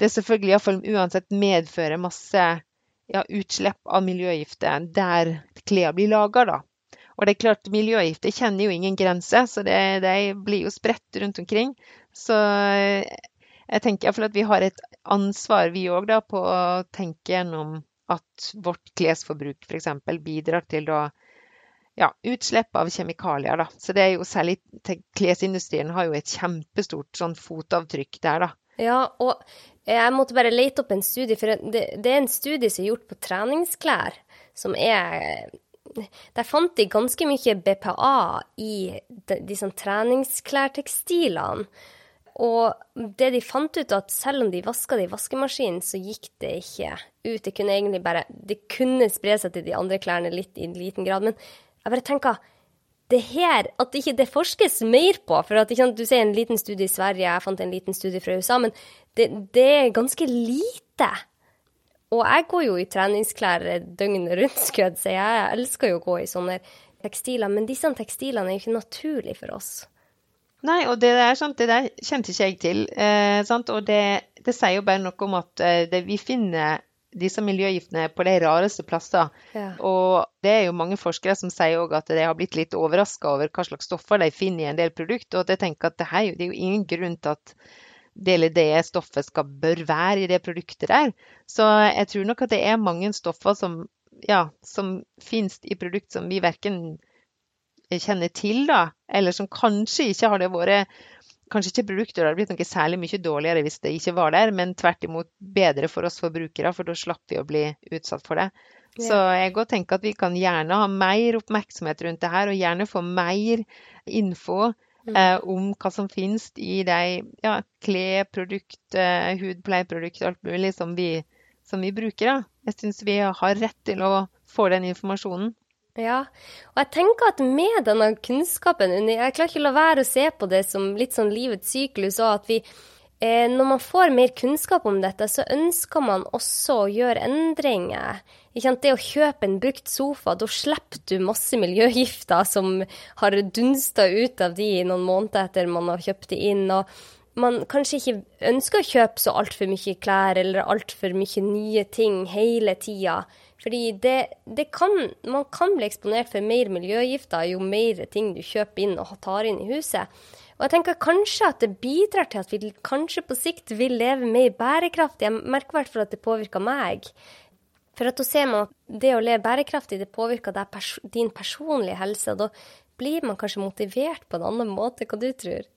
det selvfølgelig iallfall uansett medfører masse ja, utslipp av miljøgifter der klærne blir laga, da. Og det er klart, miljøgifter kjenner jo ingen grenser, så det, de blir jo spredt rundt omkring. Så jeg tenker iallfall at vi har et ansvar, vi òg, på å tenke gjennom at vårt klesforbruk f.eks. bidrar til da ja, utslipp av kjemikalier. Da. Så det er jo særlig Klesindustrien har jo et kjempestort sånn fotavtrykk der, da. Ja, og jeg måtte bare lete opp en studie, for det, det er en studie som er gjort på treningsklær, som er der fant de ganske mye BPA i disse sånn treningsklærtekstilene. Og det de fant ut, at selv om de vaska det i vaskemaskinen, så gikk det ikke ut. Det kunne egentlig bare Det kunne spre seg til de andre klærne litt i liten grad. Men jeg bare tenker det her, at ikke det forskes mer på. For at, du ser en liten studie i Sverige, jeg fant en liten studie fra USA, men det, det er ganske lite. Og jeg går jo i treningsklær døgnet rundt, skulle si. Jeg elsker jo å gå i sånne tekstiler. Men disse tekstilene er jo ikke naturlige for oss. Nei, og det der, sant, det der kjente ikke jeg til. Eh, og det, det, sier jo bare noe om at eh, det, vi finner disse miljøgiftene på de rareste plasser. Ja. Og det er jo mange forskere som sier òg at de har blitt litt overraska over hva slags stoffer de finner i en del produkter. Og jeg tenker at det, her, det er jo ingen grunn til at det eller det stoffet skal, bør være i det produktet der. Så jeg tror nok at det er mange stoffer som, ja, som finnes i produkt som vi verken kjenner til, da, eller som kanskje ikke har det vært Kanskje ikke produkter hadde blitt noe særlig mye dårligere hvis det ikke var der, men tvert imot bedre for oss forbrukere, for da slapp vi å bli utsatt for det. Ja. Så jeg òg tenker at vi kan gjerne ha mer oppmerksomhet rundt det her, og gjerne få mer info Mm. Eh, om hva som finnes i de ja, kleprodukt, eh, hudpleieprodukt, alt mulig som vi, som vi bruker. Da. Jeg syns vi har rett til å få den informasjonen. Ja, og jeg tenker at med denne kunnskapen Jeg klarer ikke å la være å se på det som litt sånn livets syklus, og at vi eh, når man får mer kunnskap om dette, så ønsker man også å gjøre endringer. Det å kjøpe en brukt sofa, da slipper du masse miljøgifter som har dunsta ut av de noen måneder etter man har kjøpt de inn. og man kanskje ikke ønsker å kjøpe så altfor mye klær eller altfor mye nye ting hele tida. Fordi det, det kan, man kan bli eksponert for mer miljøgifter jo mer ting du kjøper inn og tar inn i huset. Og jeg tenker kanskje at det bidrar til at vi kanskje på sikt vil leve mer bærekraftig. Jeg merker i hvert fall at det påvirker meg. For at da ser man at det å leve bærekraftig, det påvirker pers din personlige helse. Og da blir man kanskje motivert på en annen måte. Hva du tror?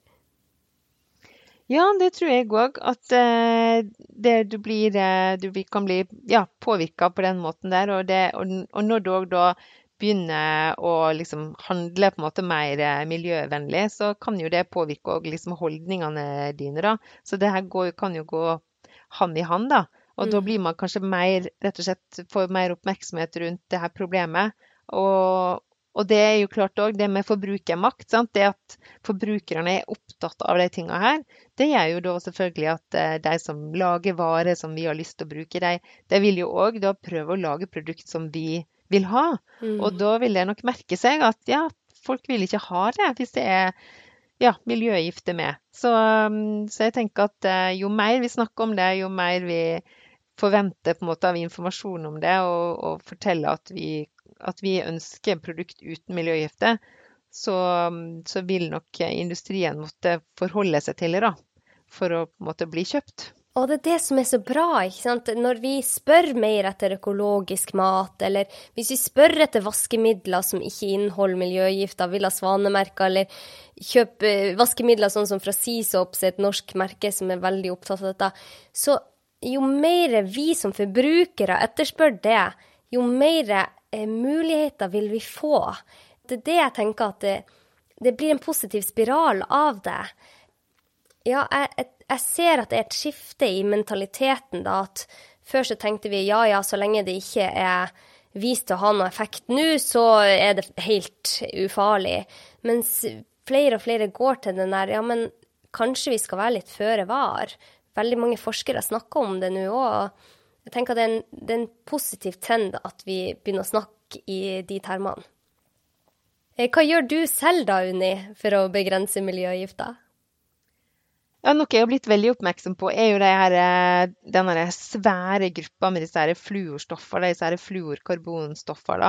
Ja, det tror jeg òg. At uh, det, du, blir, uh, du kan bli ja, påvirka på den måten der. Og, det, og, og når du òg da begynner å liksom handle på en måte mer eh, miljøvennlig, så kan jo det påvirke liksom holdningene dine. da. Så det her går, kan jo gå hand i hand. da. Og mm. da blir man kanskje mer, rett og slett får mer oppmerksomhet rundt det her problemet. Og, og det er jo klart òg det med forbrukermakt. Sant? Det at forbrukerne er opptatt av de tinga her, det gjør jo da selvfølgelig at eh, de som lager varer som vi har lyst til å bruke, de, de vil jo òg da prøve å lage produkt som vi vil ha. Mm. Og da vil det nok merke seg at ja, folk vil ikke ha det hvis det er ja, miljøgifter med. Så, um, så, jeg tenker at uh, jo mer vi snakker om det, jo mer vi forventer på en måte av informasjon om det, og, og forteller at vi, at vi ønsker produkt uten miljøgifter, så, så, vil nok industrien måtte forholde seg til det da, for å måte bli kjøpt. Og det er det som er så bra, ikke sant. Når vi spør mer etter økologisk mat, eller hvis vi spør etter vaskemidler som ikke inneholder miljøgifter, vil ha svanemerker, eller kjøpe vaskemidler sånn som fra Seasops, et norsk merke som er veldig opptatt av dette, så jo mer vi som forbrukere etterspør det, jo mer eh, muligheter vil vi få. Det er det jeg tenker at det, det blir en positiv spiral av det. Ja, jeg, jeg ser at det er et skifte i mentaliteten, da. At før så tenkte vi ja ja, så lenge det ikke er vist å ha noe effekt nå, så er det helt ufarlig. Mens flere og flere går til den der Ja, men kanskje vi skal være litt føre var. Veldig mange forskere snakker om det nå òg. Jeg tenker det er, en, det er en positiv trend at vi begynner å snakke i de termene. Eh, hva gjør du selv da, Unni, for å begrense miljøgifter? Ja, Noe jeg har blitt veldig oppmerksom på, er jo de her, eh, denne svære gruppa med disse her fluorstoffer, disse her fluorkarbonstoffer.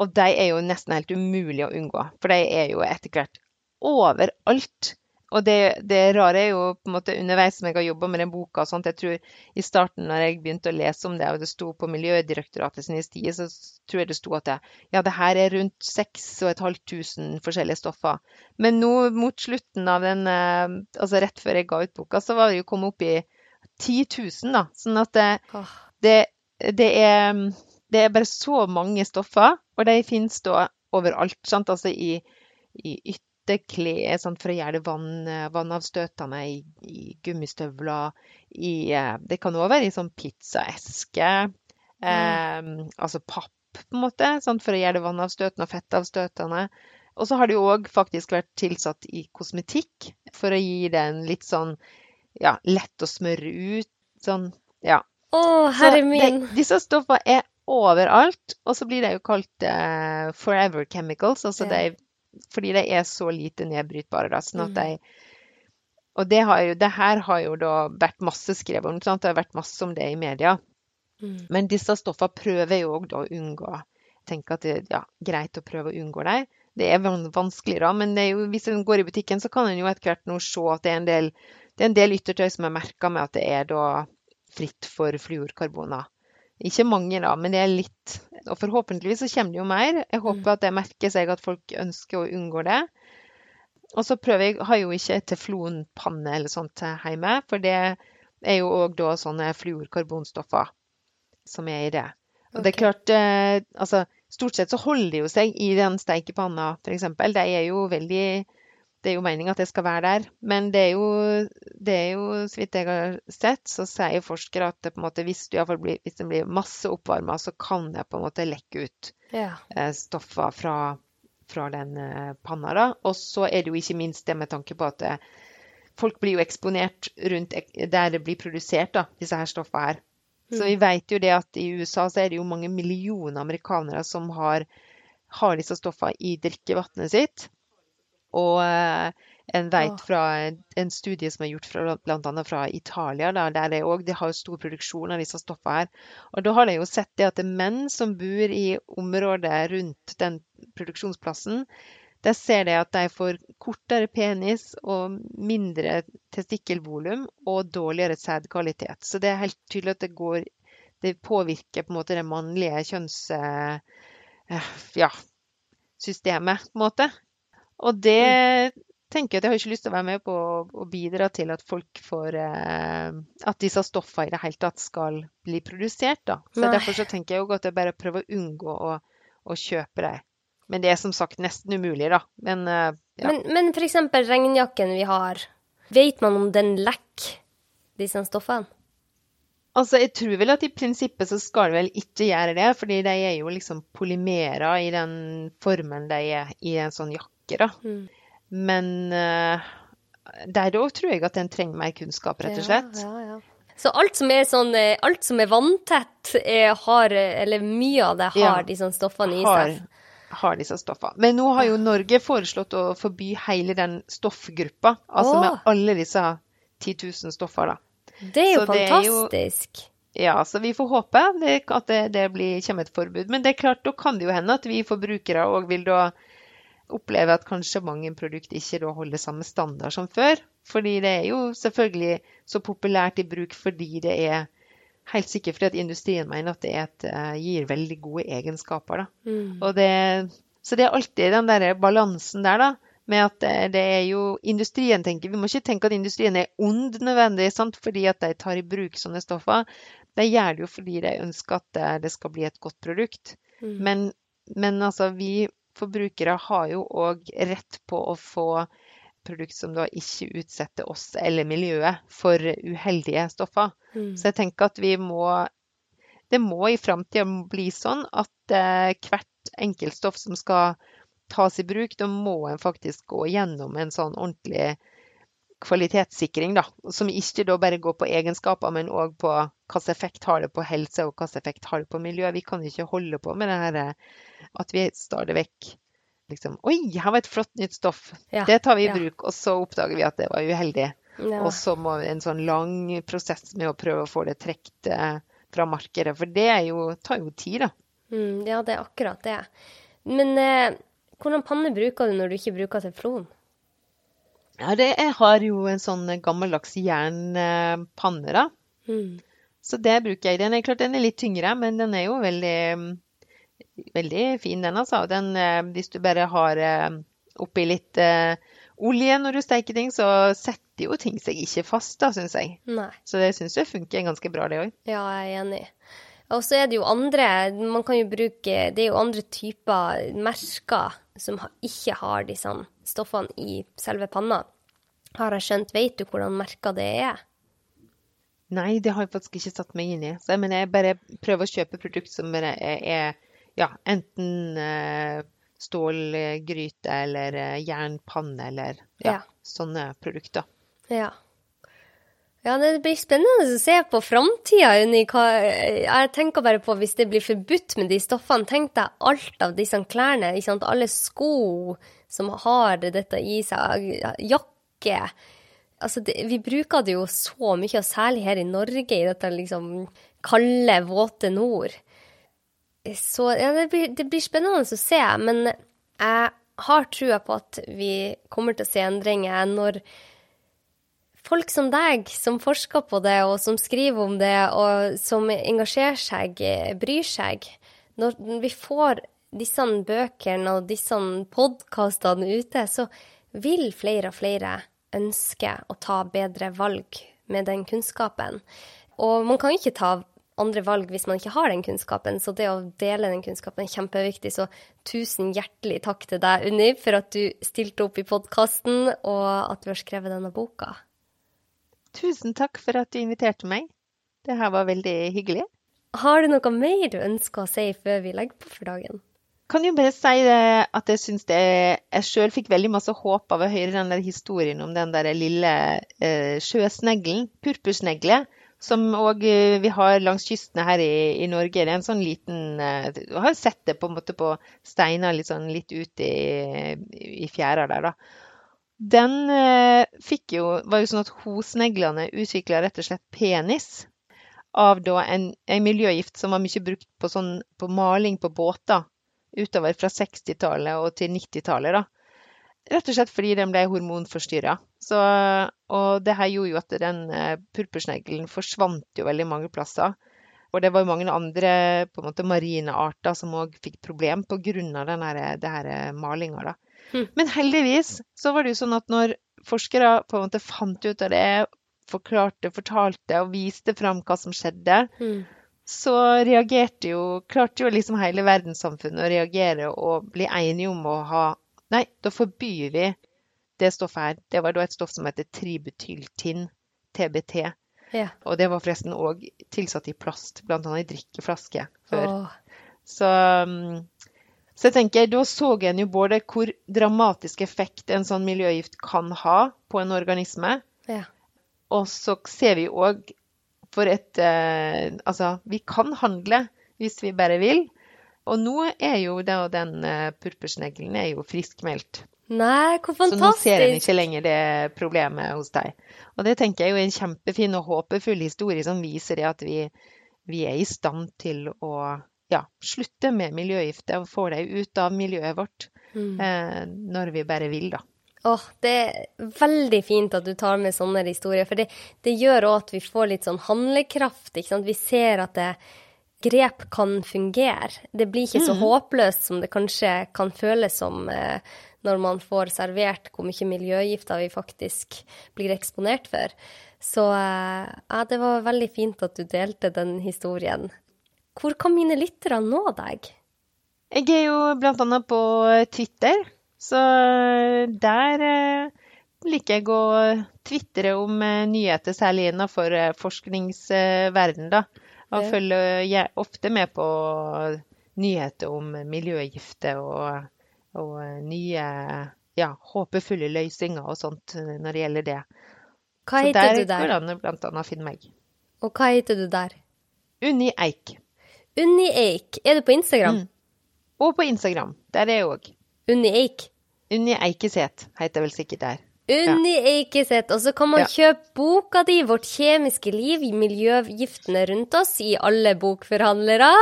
Og de er jo nesten helt umulig å unngå, for de er jo etter hvert overalt. Og det, det rare er jo på en måte underveis som jeg har jobba med den boka og sånt, jeg tror i starten når jeg begynte å lese om det, og det sto på Miljødirektoratet sin side, så tror jeg det sto at det, ja, det her er rundt 6500 forskjellige stoffer. Men nå mot slutten av den, eh, altså rett før jeg ga ut boka, så var det jo kommet opp i 10 000, da. Sånn at det, det, det, er, det er bare så mange stoffer, og de finnes da overalt. sant? Altså i, i ytterligere klær sånn, for å gjøre det vann, vannavstøtende i, i gummistøvler. I, eh, det kan òg være i sånn pizzaeske. Eh, altså papp, på en måte, sånn, for å gjøre det vannavstøtende og fettavstøtende. Og så har det jo òg faktisk vært tilsatt i kosmetikk for å gi det en litt sånn ja, lett å smøre ut. Sånn, ja. Å, herre min! Det, disse stoffene er overalt, og så blir det jo kalt uh, forever chemicals. Altså ja. de fordi de er så lite nedbrytbare. Da, sånn at mm. de, og det, jo, det, her har jo da vært masse skrevet om. Sant? Det har vært masse om det i media. Mm. Men disse stoffene prøver jeg òg å unngå. Tenker at det er ja, greit å prøve å unngå dem. Det er vanskelig, da, men jo, hvis en går i butikken, så kan en jo etter hvert nå se at det er en del, det er en del yttertøy som er merka med at det er da fritt for fluorkarboner. Ikke mange, da, men det er litt. Og forhåpentligvis så kommer det jo mer. Jeg håper mm. at det merker seg at folk ønsker å unngå det. Og så prøver jeg, har jo ikke teflonpanne eller sånt hjemme, for det er jo òg da sånne fluorkarbonstoffer som er i det. Og det er klart, eh, altså Stort sett så holder de jo seg i den steikepanna, f.eks. De er jo veldig det er jo meninga at det skal være der. Men det er, jo, det er jo, så vidt jeg har sett, så sier forskere at måte, hvis, blir, hvis den blir masse oppvarma, så kan det på en måte lekke ut ja. eh, stoffer fra, fra den eh, panna. da. Og så er det jo ikke minst det med tanke på at eh, folk blir jo eksponert rundt der det blir produsert, da, disse her stoffene her. Så vi mm. vet jo det at i USA så er det jo mange millioner amerikanere som har, har disse stoffene i drikkevannet sitt. Og eh, en vet fra en studie som er gjort fra, bl.a. fra Italia, der, det de har stor produksjon av disse stoffene her. Og da har de jo sett det at det menn som bor i området rundt den produksjonsplassen, der ser de at de får kortere penis og mindre testikkelvolum og dårligere sædkvalitet. Så det er helt tydelig at det går Det påvirker på det mannlige kjønns... Eh, ja, systemet, på en måte. Og det mm. tenker jeg at jeg har ikke lyst til å være med på å bidra til at folk får eh, At disse stoffene i det hele tatt skal bli produsert, da. Så Nei. derfor så tenker jeg jo at jeg bare prøver å unngå å, å kjøpe dem. Men det er som sagt nesten umulig, da. Men, eh, ja. men, men f.eks. regnjakken vi har. Vet man om den lekker, disse stoffene? Altså, Jeg tror vel at i prinsippet så skal det vel ikke gjøre det, fordi de er jo liksom polymerer i den formen de er i en sånn jakke da. Mm. Men uh, der òg tror jeg at en trenger mer kunnskap, rett og slett. Ja, ja, ja. Så alt som er, sånn, eh, alt som er vanntett, er, har, eller mye av det, har disse stoffene i seg? Har disse stoffene. Men nå har jo Norge foreslått å forby hele den stoffgruppa. Altså Åh. med alle disse 10 000 stoffer, da. Det er jo så fantastisk. Er jo, ja, så vi får håpe det, at det, det blir, kommer et forbud. Men det er klart, da kan det jo hende at vi forbrukere òg vil da opplever at kanskje mange produkter ikke da holder samme standard som før. Fordi det er jo selvfølgelig så populært i bruk fordi det er helt sikkert fordi at industrien mener at det et, uh, gir veldig gode egenskaper. Mm. Det, så det er alltid den der balansen der, da. Med at det, det, er jo industrien tenker, Vi må ikke tenke at industrien er ond nødvendig sant? fordi at de tar i bruk sånne stoffer. De gjør det jo fordi de ønsker at det skal bli et godt produkt. Mm. Men, men altså, vi forbrukere har jo òg rett på å få produkt som da ikke utsetter oss eller miljøet for uheldige stoffer. Mm. Så jeg tenker at vi må Det må i framtida bli sånn at eh, hvert enkeltstoff som skal tas i bruk, da må en faktisk gå gjennom en sånn ordentlig kvalitetssikring, da. Som ikke da bare går på egenskaper, men òg på hvilken effekt har det på helse, og hvilken effekt har det på miljø. Vi kan ikke holde på med det her at vi stadig vekk liksom Oi, her var et flott nytt stoff. Ja, Det tar vi i bruk. Og så oppdager vi at det var uheldig. Og så må vi en sånn lang prosess med å prøve å få det trukket eh, fra markedet. For det jo, tar jo tid, da. Mm, ja, det er akkurat det. Men eh, hvordan panne bruker du når du ikke bruker teflon? Ja, det, jeg har jo en sånn gammeldags jernpanne, da. Mm. Så det bruker jeg. Den er klart den er litt tyngre, men den er jo veldig, veldig fin, den altså. Den, eh, hvis du bare har eh, oppi litt eh, olje når du steker ting, så setter jo ting seg ikke fast, da, syns jeg. Nei. Så det syns jeg funker ganske bra, det òg. Ja, jeg er enig. Og så er det jo andre Man kan jo bruke Det er jo andre typer merker som ikke har disse stoffene i selve panna. Har jeg skjønt. Vet du hvordan merker det er? Nei, det har jeg faktisk ikke satt meg inn i. Så jeg, men jeg bare prøver å kjøpe produkt som er ja, enten eh, stålgryte eller eh, jernpanne eller ja, Ja. sånne produkter. Ja. Ja, det blir spennende å se på framtida, Unni. Jeg tenker bare på hvis det blir forbudt med de stoffene. Tenk deg alt av disse klærne. Ikke sant? Alle sko som har dette i seg. Jakke. Altså, det, vi bruker det jo så mye, og særlig her i Norge, i dette liksom kalde, våte nord. Så ja, det blir, det blir spennende å se. Men jeg har trua på at vi kommer til å se endringer når folk som deg, som forsker på det, og som skriver om det, og som engasjerer seg, bryr seg Når vi får disse bøkene og disse podkastene ute, så vil flere og flere ønske å ta bedre valg med den kunnskapen. Og man kan ikke ta andre valg hvis man ikke har den kunnskapen, så det å dele den kunnskapen er kjempeviktig. Så tusen hjertelig takk til deg, Unni, for at du stilte opp i podkasten, og at du har skrevet denne boka. Tusen takk for at du inviterte meg. Det her var veldig hyggelig. Har du noe mer du ønsker å si før vi legger på for dagen? Kan jo bare si det at jeg syns det Jeg sjøl fikk veldig masse håp av å høre den der historien om den der lille eh, sjøsneglen, purpursnegle, som òg eh, vi har langs kystene her i, i Norge. Det er en sånn liten eh, Du har sett det på en måte på steiner litt sånn litt ute i, i fjæra der, da. Den eh, fikk jo, var jo sånn at hosneglene utvikla rett og slett penis av da en, en miljøgift som var mye brukt på, sånn, på maling på båter utover fra 60-tallet og til 90-tallet. da. Rett og slett fordi den ble hormonforstyrra. Og det her gjorde jo at den eh, purpursneglen forsvant jo veldig mange plasser. Og det var jo mange andre på en måte marine arter som òg fikk problem pga. eh, malinga. Hm. Men heldigvis så var det jo sånn at når forskere på en måte fant ut av det, forklarte, fortalte og viste fram hva som skjedde, Mm. så reagerte jo Klarte jo liksom hele verdenssamfunnet å reagere og bli enige om å ha Nei, da forbyr vi det stoffet her. Det var da et stoff som heter tributyltin, TBT. Ja. Og det var forresten òg tilsatt i plast, bl.a. i drikkeflaske før. Åh. Så, um, så jeg tenker, da så en jo både hvor dramatisk effekt en sånn miljøgift kan ha på en organisme, Ja. og så ser vi òg for et eh, Altså, vi kan handle hvis vi bare vil. Og nå er jo da den eh, purpursneglen er jo friskmeldt. Nei, hvor fantastisk! Så nå ser en ikke lenger det problemet hos deg. Og det tenker jeg er en kjempefin og håpefull historie som viser det at vi, vi er i stand til å ja, slutte med miljøgifter og få dem ut av miljøet vårt Mm. eh, når vi bare vil, da. Åh, det er veldig fint at du tar med sånne historier, for det, det gjør òg at vi får litt sånn handlekraft. ikke sant? Vi ser at det, grep kan fungere. Det blir ikke så håpløst som det kanskje kan føles som eh, når man får servert hvor mye miljøgifter vi faktisk blir eksponert for. Så eh, ja, det var veldig fint at du delte den historien. Hvor kan mine lyttere nå deg? Jeg er jo blant annet på Twitter, så der eh, liker jeg å tvitre om eh, nyheter, særlig innenfor forskningsverdenen. forskningsverden, da. Og Ja. følger ofte med på nyheter om miljøgifter og og nye ja, håpefulle løsninger og sånt når det gjelder det. Hva Så heter der du går det der? an å blant annet finne meg. Og hva heter du der? Unni Eik. Unni Eik. Er du på Instagram? Mm. Og på Instagram. Der er jeg òg. Unni Eik. Unni Eikeseth heter jeg vel sikkert der. Unni Eikeset, Og så kan man Ja. kjøpe boka di, 'Vårt kjemiske liv', miljøgiftene rundt oss, i alle bokforhandlere.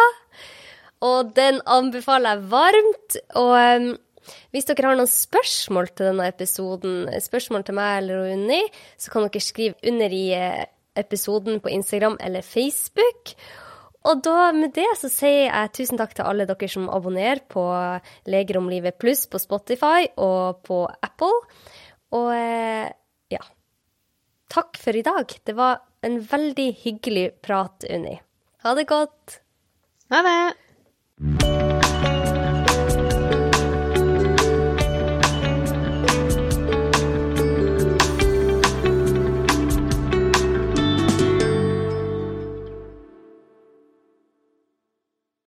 Og den anbefaler jeg varmt. Og um, hvis dere har noen spørsmål til denne episoden, spørsmål til meg eller Unni, så kan dere skrive under i eh, episoden på Instagram eller Facebook. Og da med det så sier jeg tusen takk til alle dere som abonnerer på Leger om livet pluss på Spotify og på Apple. Og eh, ja. Takk for i dag. Det var en veldig hyggelig prat, Unni. Ha det godt. Ha det!